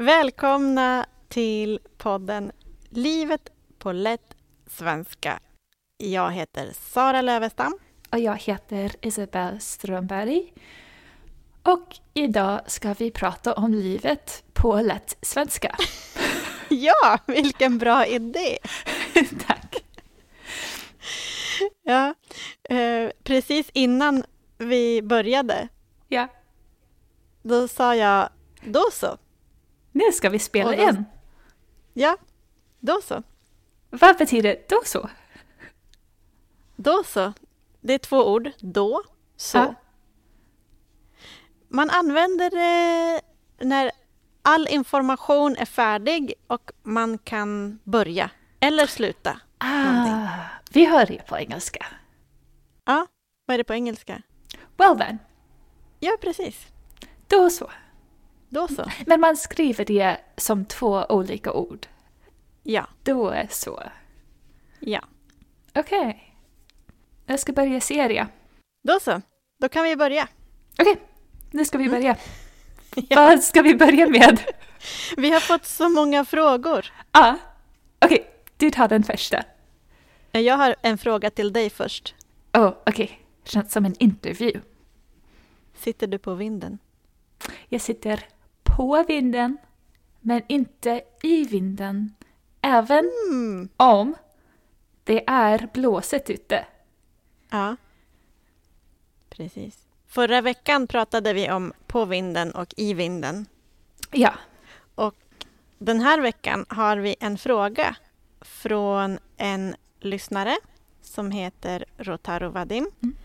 Välkomna till podden Livet på lätt svenska. Jag heter Sara Lövestam. Och jag heter Isabelle Strömberg. Och idag ska vi prata om livet på lätt svenska. Ja, vilken bra idé! Tack. Ja, eh, precis innan vi började, Ja, då sa jag då så. Nu ska vi spela då- in. Ja, då så. Vad betyder då så? Då så. Det är två ord. Då, så. Ja. Man använder det när all information är färdig och man kan börja eller sluta. Ah, vi hör det på engelska. Ja, vad är det på engelska? Well then, Ja, precis. då så. Då så. Men man skriver det som två olika ord. Ja, Då är så. ja. Okej. Jag ska börja serie. Då så. Då kan vi börja. Okej, nu ska vi börja. Ja. Vad ska vi börja med? Vi har fått så många frågor. Ah, okej, du tar den första. Jag har en fråga till dig först. Oh, okej. Känns som en intervju. Sitter du på vinden? Jag sitter på vinden, men inte i vinden. Även Mm. om det är blåsigt ute. Ja. Precis. Förra veckan pratade vi om på vinden och i vinden. Ja, Den här veckan har vi en fråga från en lyssnare som heter Rotaro Vadim Mm.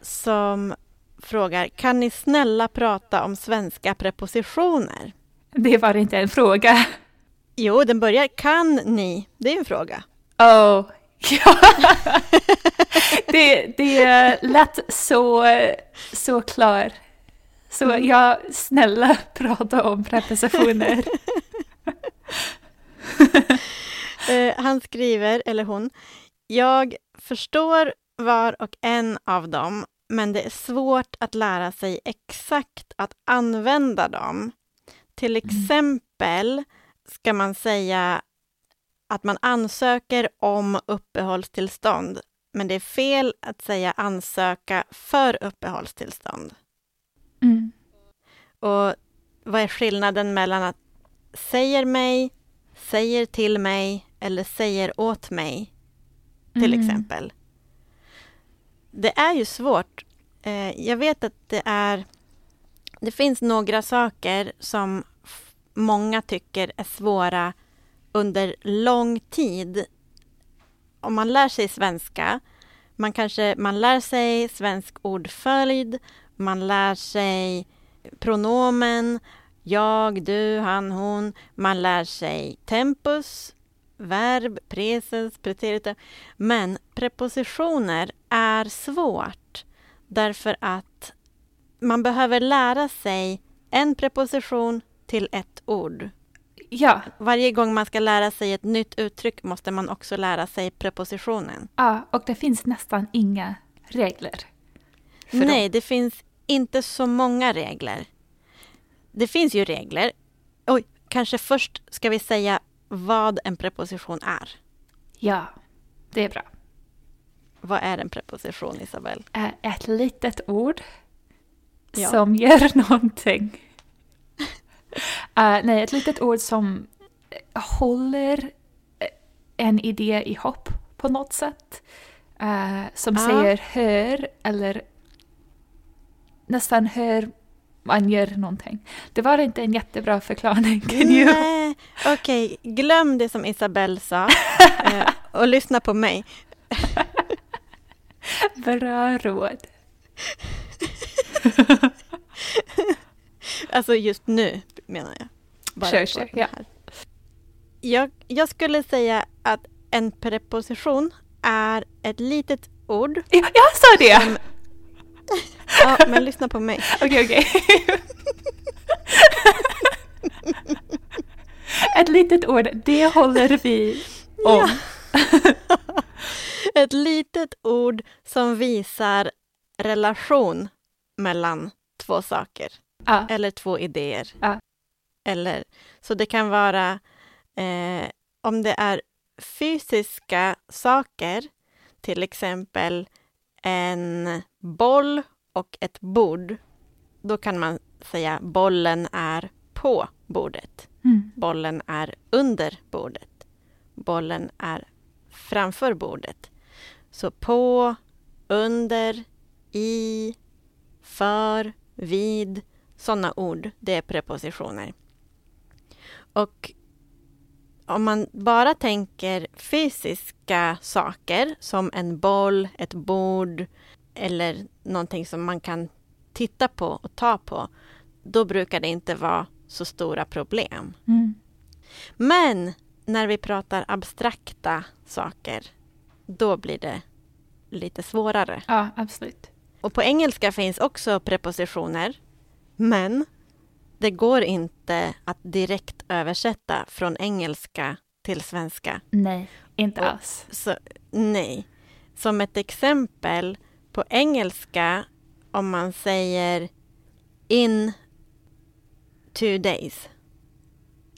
som frågar Kan ni snälla prata om svenska prepositioner? det var inte en fråga. Jo, den börjar Kan ni? Det är en fråga. Oh, ja. det, det lät så, så klar. Så ja, snälla prata om prepositioner. Eh, han skriver, eller hon, Jag förstår var och en av dem, men det är svårt att lära sig exakt att använda dem. Till exempel ska man säga att man ansöker om uppehållstillstånd, men det är fel att säga ansöka för uppehållstillstånd. Mm. Och vad är skillnaden mellan att säger mig, säger till mig eller säger åt mig, till Mm. exempel? Det är ju svårt. Eh, jag vet att det är... Det finns några saker som många tycker är svåra under lång tid. Om man lär sig svenska, man kanske man lär sig svensk ordföljd, man lär sig pronomen, jag, du, han, hon. Man lär sig tempus, verb, presens, preteritum. Men prepositioner är svårt därför att man behöver lära sig en preposition till ett ord. Ja, Varje gång man ska lära sig ett nytt uttryck måste man också lära sig prepositionen. ja, och det finns nästan inga regler. för dem. Nej, det finns inte så många regler. Det finns ju regler. Oj, kanske först ska vi säga vad en preposition är. Ja, det är bra. Vad är en preposition, Isabel? Är ett litet ord Ja. som gör någonting. Eh, nej, ett litet ord som eh, håller eh, en idé ihop på något sätt. Eh, som Ja. säger hör eller nästan hör man gör någonting. Det var inte en jättebra förklaring. Nej, okej. Glöm det som Isabel sa eh, och lyssna på mig. Bra råd. Alltså just nu, menar jag. Bara Kör, kör, ja. Jag, jag skulle säga att en preposition är ett litet ord. Ja, jag sa det! Ja, men lyssna på mig. Okej, okej. Ett litet ord, det håller vi om. Ett litet ord som visar relation mellan två saker Ja. eller två idéer. Ja. Eller, så det kan vara eh, om det är fysiska saker, till exempel en boll och ett bord, då kan man säga bollen är på bordet. Mm. Bollen är under bordet. Bollen är framför bordet. Så på, under, i, för, vid, sådana ord, det är prepositioner. Och om man bara tänker fysiska saker som en boll, ett bord eller någonting som man kan titta på och ta på, då brukar det inte vara så stora problem. Mm. Men när vi pratar abstrakta saker, då blir det lite svårare. Ja, absolut. Och på engelska finns också prepositioner, men det går inte att direkt översätta från engelska till svenska. Nej, inte Och- alls. Så, nej. Som ett exempel, på engelska, om man säger in two days,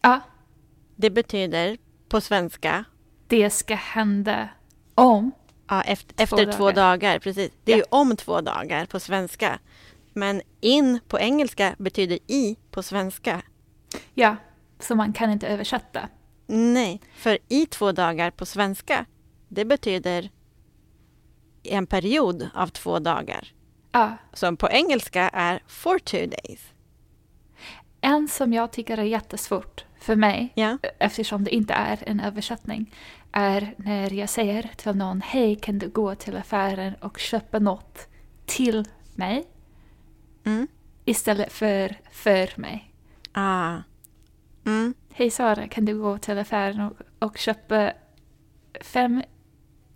Ja, det betyder på svenska det ska hända om. Ja, efter, efter två dagar. Precis. Det är ju om två dagar på svenska. Men in på engelska betyder i på svenska. Ja, så man kan inte översätta. Nej, för i två dagar på svenska, det betyder en period av två dagar. Ja, Som på engelska är for two days. en som jag tycker är jättesvårt för mig, Ja, eftersom det inte är en översättning, är när jag säger till någon Hej, kan du gå till affären och köpa något till mig? mm. Istället för för mig. ah. Mm. Hej Sara, kan du gå till affären och, och köpa fem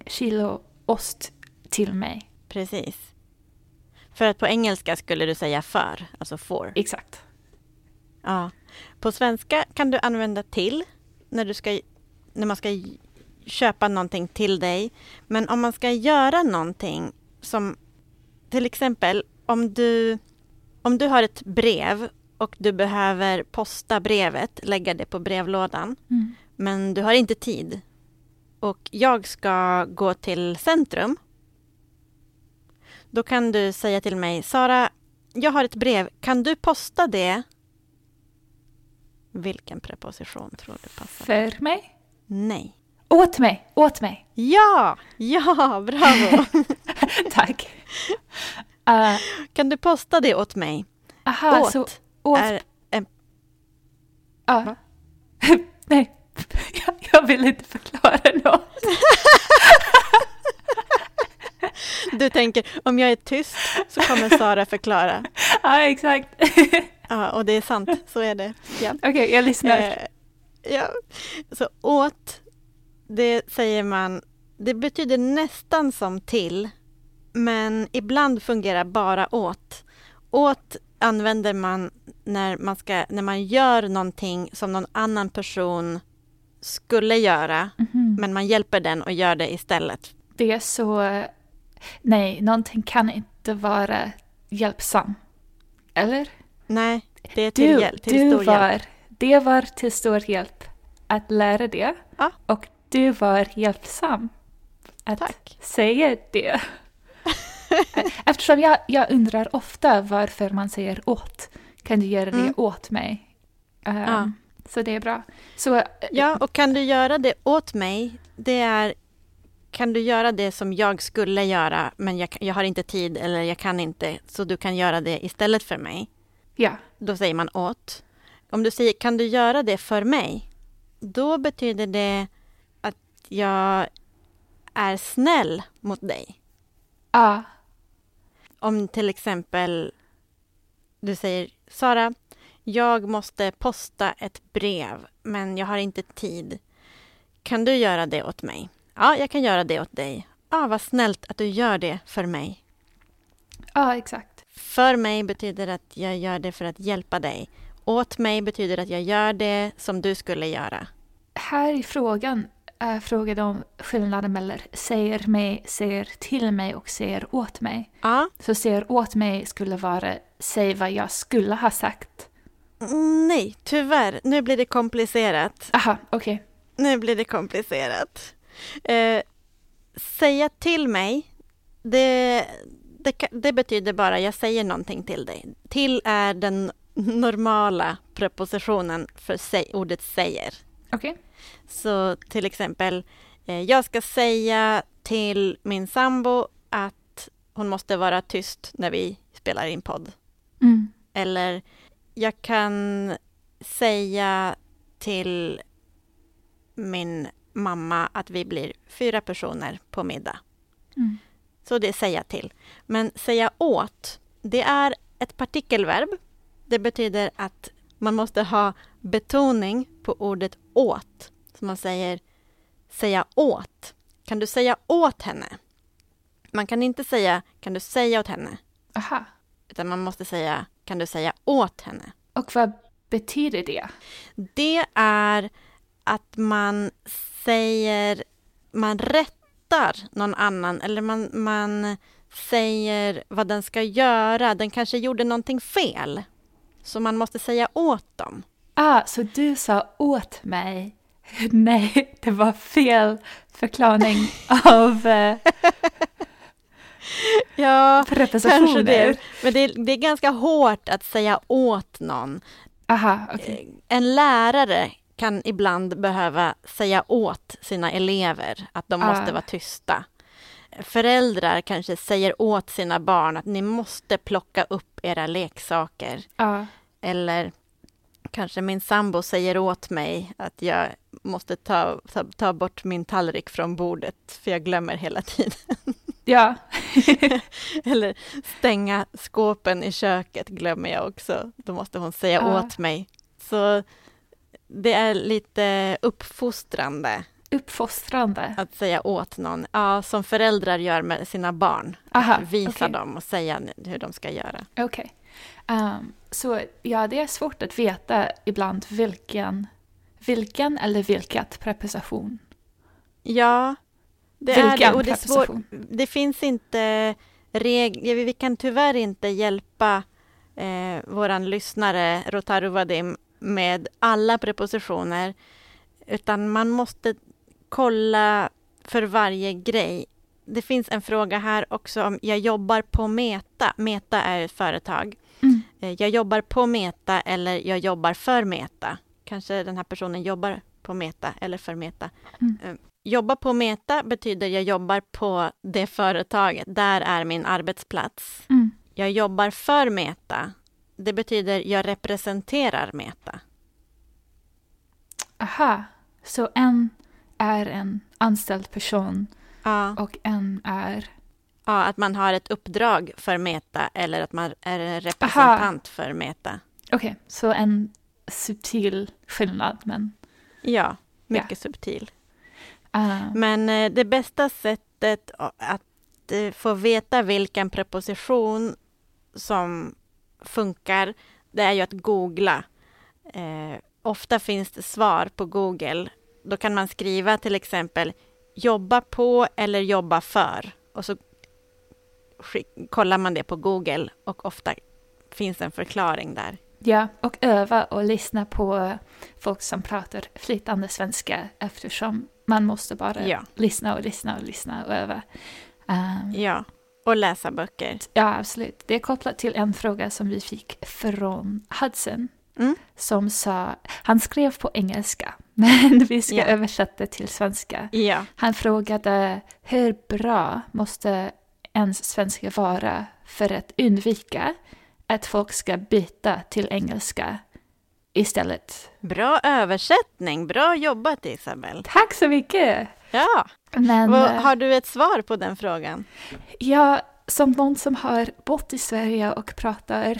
kilo ost till mig? Precis. För att på engelska skulle du säga för, alltså for. Exakt. Ja. På svenska kan du använda till när, du ska, när man ska köpa någonting till dig. Men om man ska göra någonting som till exempel om du, om du har ett brev och du behöver posta brevet, lägga det på brevlådan, Mm. men du har inte tid. Och jag ska gå till centrum. Då kan du säga till mig, Sara, jag har ett brev, kan du posta det? Vilken preposition tror du passar? För mig? Nej. Åt mig, åt mig. Ja, ja, bravo. Tack. Uh, kan du posta det åt mig? aha, åt, så åt... är en... va? Nej, jag, jag vill inte förklara något. Du tänker, om jag är tyst så kommer Sara förklara. Ja, exakt. Ja, och det är sant, så är det. Ja. Okej, jag lyssnar. Eh, ja. Så åt, det säger man, det betyder nästan som till, men ibland fungerar bara åt. Åt använder man när man, ska, när man gör någonting som någon annan person skulle göra, Mhm. men man hjälper den och gör det istället. Det är så... Nej, någonting kan inte vara hjälpsam. Eller? Nej, det är till, Du, hjälp, till du stor var, hjälp. det var till stor hjälp att lära det. Ja. Och du var hjälpsam att Tack. säga det. Eftersom jag, jag undrar ofta varför man säger åt. Kan du göra det Mm. åt mig? Um, Ja. Så det är bra. Så, Ja, och kan du göra det åt mig, det är kan du göra det som jag skulle göra, men jag, jag har inte tid eller jag kan inte, så du kan göra det istället för mig. ja. Då säger man åt. Om du säger kan du göra det för mig, då betyder det att jag är snäll mot dig. Ja. Om till exempel du säger Sara, jag måste posta ett brev, men jag har inte tid. Kan du göra det åt mig? Ja, jag kan göra det åt dig. Ja, vad snällt att du gör det för mig. ja, exakt. För mig betyder att jag gör det för att hjälpa dig. Åt mig betyder att jag gör det som du skulle göra. Här i frågan är frågan om skillnaden mellan säger mig, säger till mig och säger åt mig. Ja, Så säger åt mig skulle vara säg vad jag skulle ha sagt. Mm, Nej, tyvärr. Nu blir det komplicerat. Aha, okej. Nu blir det komplicerat. Eh, säga till mig, det, det, det betyder bara jag säger någonting till dig. Till är den normala prepositionen för säg, ordet säger. Okej. Så till exempel, eh, jag ska säga till min sambo att hon måste vara tyst när vi spelar in podd. Mm. Eller jag kan säga till min mamma att vi blir fyra personer på middag. Mm. Så det är säga till. Men säga åt, det är ett partikelverb. Det betyder att man måste ha betoning på ordet åt. Så man säger säga åt. Kan du säga åt henne? Man kan inte säga kan du säga åt henne? Aha. Utan man måste säga kan du säga åt henne? Och vad betyder det? Det är att man säger, man rättar någon annan eller man, man säger vad den ska göra. Den kanske gjorde någonting fel. Så man måste säga åt dem. Ah, så du sa åt mig. Nej, det var fel förklaring av eh, Ja, prepositioner. det. Men det är, det är ganska hårt att säga åt någon. Aha, okej. En lärare kan ibland behöva säga åt sina elever att de måste Ah. vara tysta. Föräldrar kanske säger åt sina barn att ni måste plocka upp era leksaker. Ja. Eller kanske min sambo säger åt mig att jag måste ta, ta, ta bort min tallrik från bordet för jag glömmer hela tiden. ja. Eller stänga skåpen i köket glömmer jag också. Då måste hon säga Ja. åt mig. Så det är lite uppfostrande Uppfostrande. att säga åt någon. Ja, som föräldrar gör med sina barn. Aha, Visa okej. dem och säga hur de ska göra. Okej. Ehm, så ja, det är svårt att veta ibland vilken, vilken eller vilket preposition. Ja, det är vilken det. Och det, är preposition. det finns inte regler. Vi kan tyvärr inte hjälpa eh, våran lyssnare Rotaru Vadim med alla prepositioner. Utan man måste kolla för varje grej. Det finns en fråga här också om jag jobbar på Meta. Meta är ett företag. Mm. Eh, Jag jobbar på Meta eller jag jobbar för Meta. Kanske den här personen jobbar på Meta eller för Meta. Mm. Eh, Jobba på Meta betyder jag jobbar på det företaget. Där är min arbetsplats. Mm. Jag jobbar för Meta. Det betyder jag representerar Meta. Aha, så en är en anställd person Ja. och en är... ja, att man har ett uppdrag för Meta eller att man är en representant för Meta. Okej, så en subtil skillnad, men... Ja, mycket subtil. eh, Men eh, det bästa sättet att eh, få veta vilken preposition som funkar, det är ju att googla. Eh, ofta finns det svar på Google. Då kan man skriva till exempel jobba på eller jobba för. Och så kollar man det på Google och ofta finns en förklaring där. Ja, och öva och lyssna på folk som pratar flytande svenska eftersom man måste bara Ja. lyssna och lyssna och lyssna och öva. Um, Ja, och läsa böcker. ja, absolut. Det är kopplat till en fråga som vi fick från Hudson Mm. som sa, han skrev på engelska, men vi ska Ja. översätta till svenska. Ja, Han frågade hur bra måste ens svenska vara för att undvika att folk ska byta till engelska istället. bra översättning. Bra jobbat Isabel. Tack så mycket! Ja, Men Vad- eh, har du ett svar på den frågan? jag, som någon som har bott i Sverige och pratar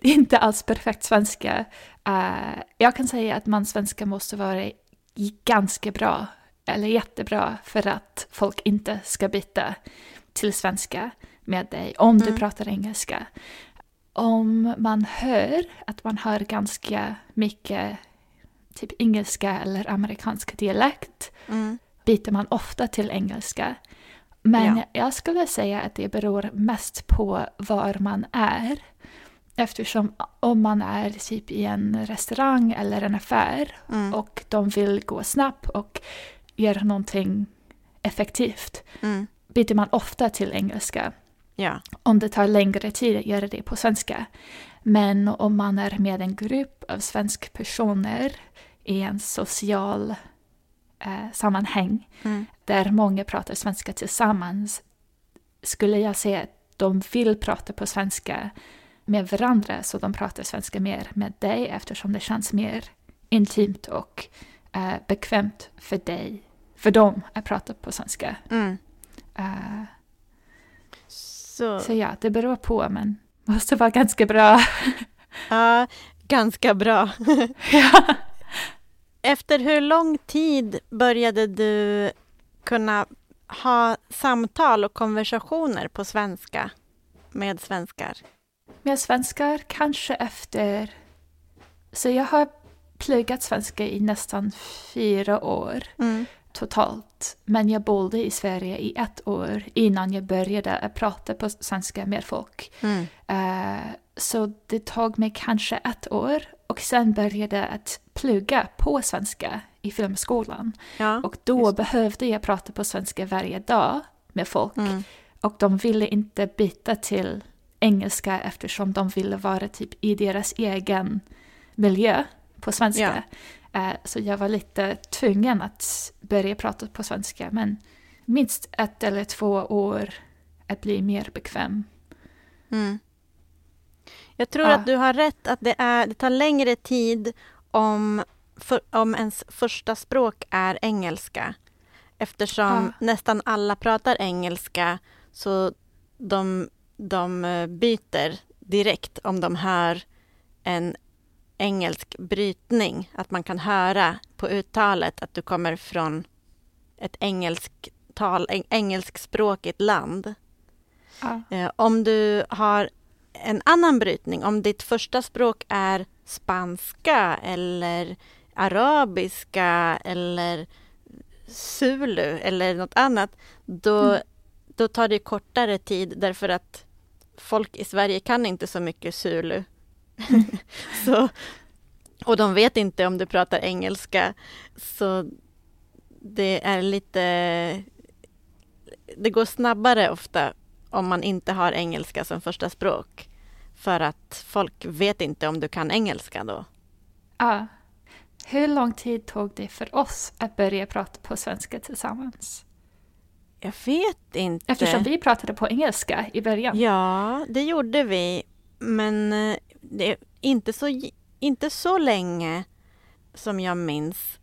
inte alls perfekt svenska, eh, jag kan säga att man svenska måste vara ganska bra, eller jättebra, för att folk inte ska byta till svenska med dig om du Mm. pratar engelska. Om man hör att man har ganska mycket typ engelska eller amerikansk dialekt Mm. byter man ofta till engelska. Men Ja. jag skulle säga att det beror mest på var man är. Eftersom om man är typ i en restaurang eller en affär Mm. och de vill gå snabbt och göra någonting effektivt Mm. byter man ofta till engelska. Ja. Om det tar längre tid att göra det på svenska. Men om man är med en grupp av svenska personer i en social eh, sammanhang Mm. där många pratar svenska tillsammans skulle jag säga att de vill prata på svenska med varandra så de pratar svenska mer med dig eftersom det känns mer intimt och eh, bekvämt för dig, för dem att prata på svenska. Mm. Eh, Så, så ja, det beror på men måste vara ganska bra. ja, ganska bra. ja. Efter hur lång tid började du kunna ha samtal och konversationer på svenska med svenskar? Med svenskar kanske efter... Så jag har pluggat svenska i nästan fyra år Mm. totalt. Men jag bodde i Sverige i ett år innan jag började prata på svenska med folk. Mm. Eh, så det tog mig kanske ett år och sen började att plugga på svenska i filmskolan. Ja. Och då just behövde jag prata på svenska varje dag med folk. Mm. Och de ville inte byta till engelska eftersom de ville vara typ i deras egen miljö på svenska. Eh, Så jag var lite tvungen att börja prata på svenska. Men minst ett eller två år att bli mer bekväm. Mm. Jag tror Ja. att du har rätt att det, är, det tar längre tid om, för, om ens första språk är engelska. Eftersom Ja. nästan alla pratar engelska så de, de eh, byter direkt om de hör en engelsk brytning. Att man kan höra på uttalet att du kommer från ett engelsk tal, eng- engelskspråkigt land. Ja. Eh, om du har en annan brytning, om ditt första språk är spanska eller arabiska eller zulu eller något annat, då, Mm. då tar det kortare tid därför att folk i Sverige kan inte så mycket zulu. så, och de vet inte om du pratar engelska. Så det är lite... Det går snabbare ofta om man inte har engelska som första språk. För att folk vet inte om du kan engelska då. Ja. Hur lång tid tog det för oss att börja prata på svenska tillsammans? Jag vet inte. Eftersom vi pratade på engelska i början. Ja, det gjorde vi. Men eh, det är inte så, inte så länge som jag minns.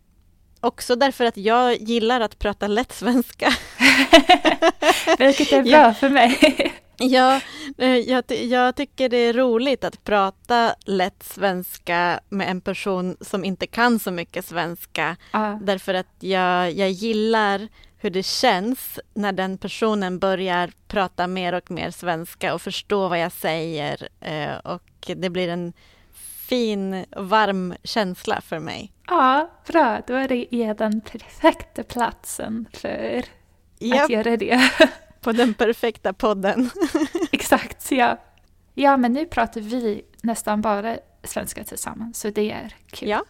Också därför att jag gillar att prata lätt svenska. Vilket är bra Ja. för mig. Ja, eh, jag, jag tycker det är roligt att prata lätt svenska med en person som inte kan så mycket svenska. Ja. Därför att jag, jag gillar hur det känns när den personen börjar prata mer och mer svenska och förstå vad jag säger. eh, Och det blir en fin, varm känsla för mig. ja, bra. Då är det den perfekta platsen för Ja, att göra det. på den perfekta podden. Exakt, ja. Ja, men nu pratar vi nästan bara svenska tillsammans, så det är kul. Ja.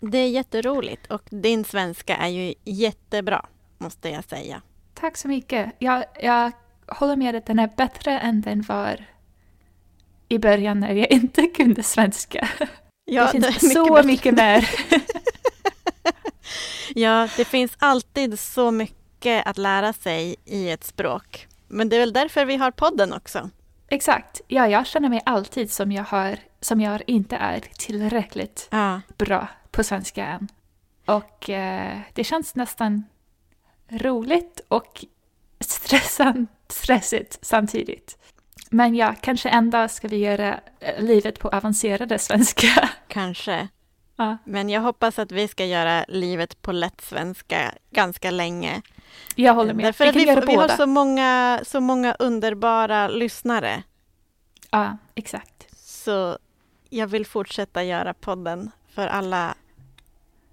Det är jätteroligt och din svenska är ju jättebra, måste jag säga. Tack så mycket. Jag, jag håller med att den är bättre än den var i början när jag inte kunde svenska. Ja, det finns är så bättre. mycket mer. Ja, det finns alltid så mycket att lära sig i ett språk. Men det är väl därför vi har podden också. Exakt. Ja, jag känner mig alltid som jag, har, som jag inte är tillräckligt Ja, bra på svenska än. Och eh, det känns nästan roligt och stressant, stressigt samtidigt. Men ja, kanske en dag ska vi göra eh, livet på avancerade svenska. kanske. ja. Men jag hoppas att vi ska göra livet på lätt svenska ganska länge. Jag håller med. Därför vi att vi, vi båda. har så många, så många underbara lyssnare. Ja, exakt. Så jag vill fortsätta göra podden för alla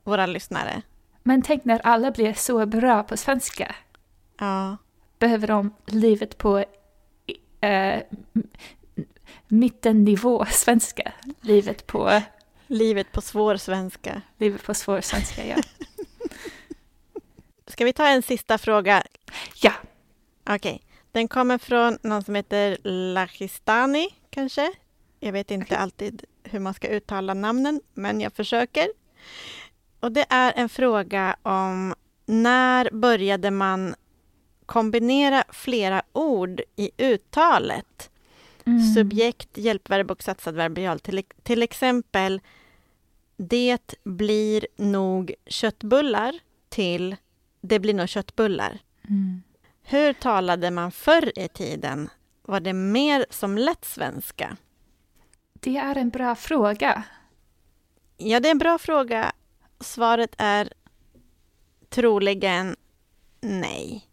våra lyssnare. Men tänk när alla blir så bra på svenska. Ja, Behöver de livet på eh, mittennivå svenska. Livet på, Livet på svår svenska. livet på svår svenska, ja. Ska vi ta en sista fråga? Ja, Okej. Den kommer från någon som heter Lachistani, kanske? Jag vet inte alltid hur man ska uttala namnen, men jag försöker. Och det är en fråga om när började man kombinera flera ord i uttalet? Mm. Subjekt, hjälpverb och satsad. Till, till exempel, det blir nog köttbullar till det blir nog köttbullar. Mm. Hur talade man förr i tiden? Var det mer som lätt svenska? Det är en bra fråga. Ja, det är en bra fråga. Svaret är troligen nej.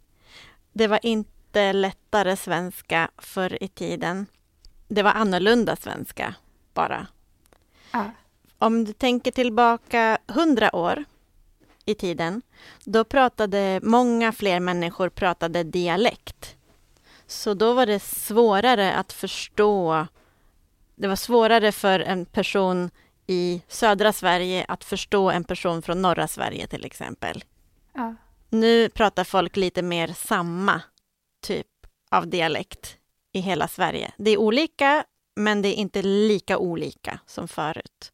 Det var inte lättare svenska förr i tiden. Det var annorlunda svenska, bara. Ja. Om du tänker tillbaka hundra år i tiden, då pratade många fler människor pratade dialekt. Så då var det svårare att förstå. Det var svårare för en person i södra Sverige att förstå en person från norra Sverige till exempel. Ja. Nu pratar folk lite mer samma typ av dialekt i hela Sverige. Det är olika, men det är inte lika olika som förut.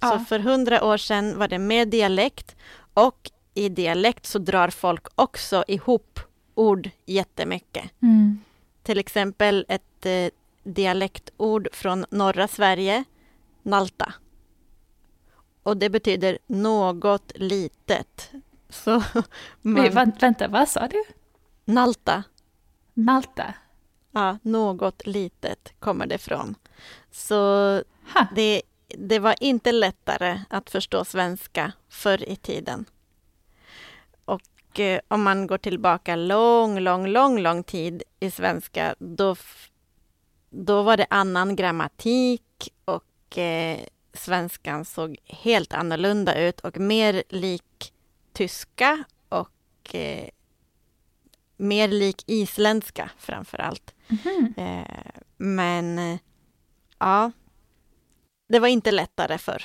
Så Ja. för hundra år sedan var det mer dialekt och i dialekt så drar folk också ihop ord jättemycket. Mm. Till exempel ett eh, dialektord från norra Sverige, nalta. Och det betyder något litet. Så man, Vä- vä- vänta, vad sa du? nalta, Nalta? ja, något litet kommer det från. Så det, det var inte lättare att förstå svenska förr i tiden. Och eh, om man går tillbaka lång, lång, lång, lång tid i svenska, då, då var det annan grammatik och eh, svenskan såg helt annorlunda ut och mer lik tyska och eh, mer lik isländska framför allt. Mhm. Eh, men ja, det var inte lättare förr.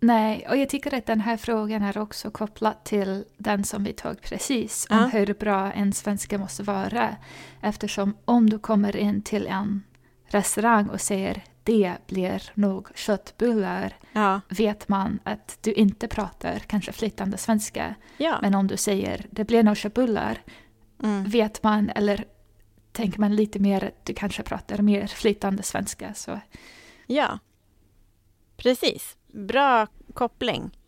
Nej, och jag tycker att den här frågan är också kopplad till den som vi tog precis, om Ja. hur bra en svenska måste vara. Eftersom om du kommer in till en restaurang och säger det blir nog köttbullar, Ja, vet man att du inte pratar kanske flytande svenska. ja. Men om du säger det blir nog köttbullar, Mm. vet man eller tänker man lite mer att du kanske pratar mer flytande svenska. Så ja. Precis. Bra koppling.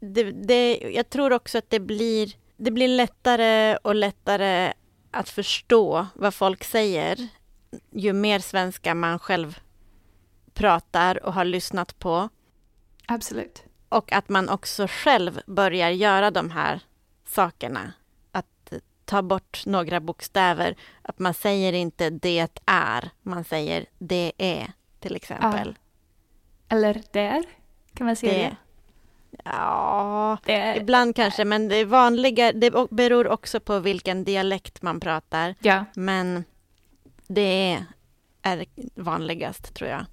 Det, det, jag tror också att det blir, det blir lättare och lättare att förstå vad folk säger ju mer svenska man själv pratar och har lyssnat på. absolut. Och att man också själv börjar göra de här sakerna. Att ta bort några bokstäver. Att man säger inte det är, man säger det är till exempel. Eller där, kan man säga det? det. Ja, det ibland kanske, men det är vanliga. Det beror också på vilken dialekt man pratar. ja, Men det är, vanligast tror jag.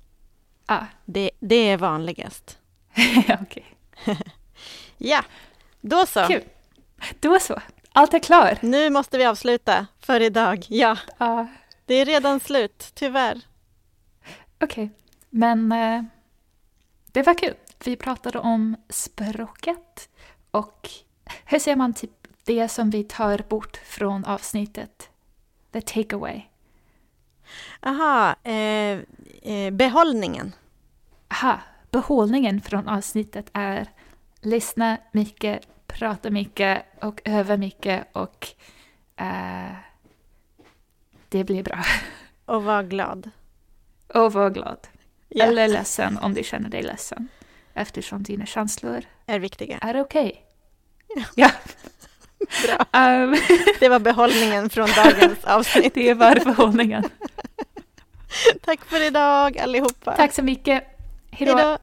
ah, Det, det är vanligast. okej. Ja, då så. Kul. Då så, allt är klart. Nu måste vi avsluta för idag. Ja, Ja, det är redan slut, tyvärr. okej. Men eh, det var kul. Vi pratade om språket och hur ser man typ det som vi tar bort från avsnittet? The takeaway. Aha, eh, eh, behållningen. Aha, behållningen från avsnittet är lyssna mycket, prata mycket och öva mycket och eh, det blir bra. Och var glad. Och var glad. Ja, Eller ledsen om du känner dig ledsen. Eftersom dina känslor är viktiga. är okej. Ja. Bra. Ehm, Det var behållningen från dagens avsnitt. det var behållningen. Tack för idag allihopa. Tack så mycket. Hej då.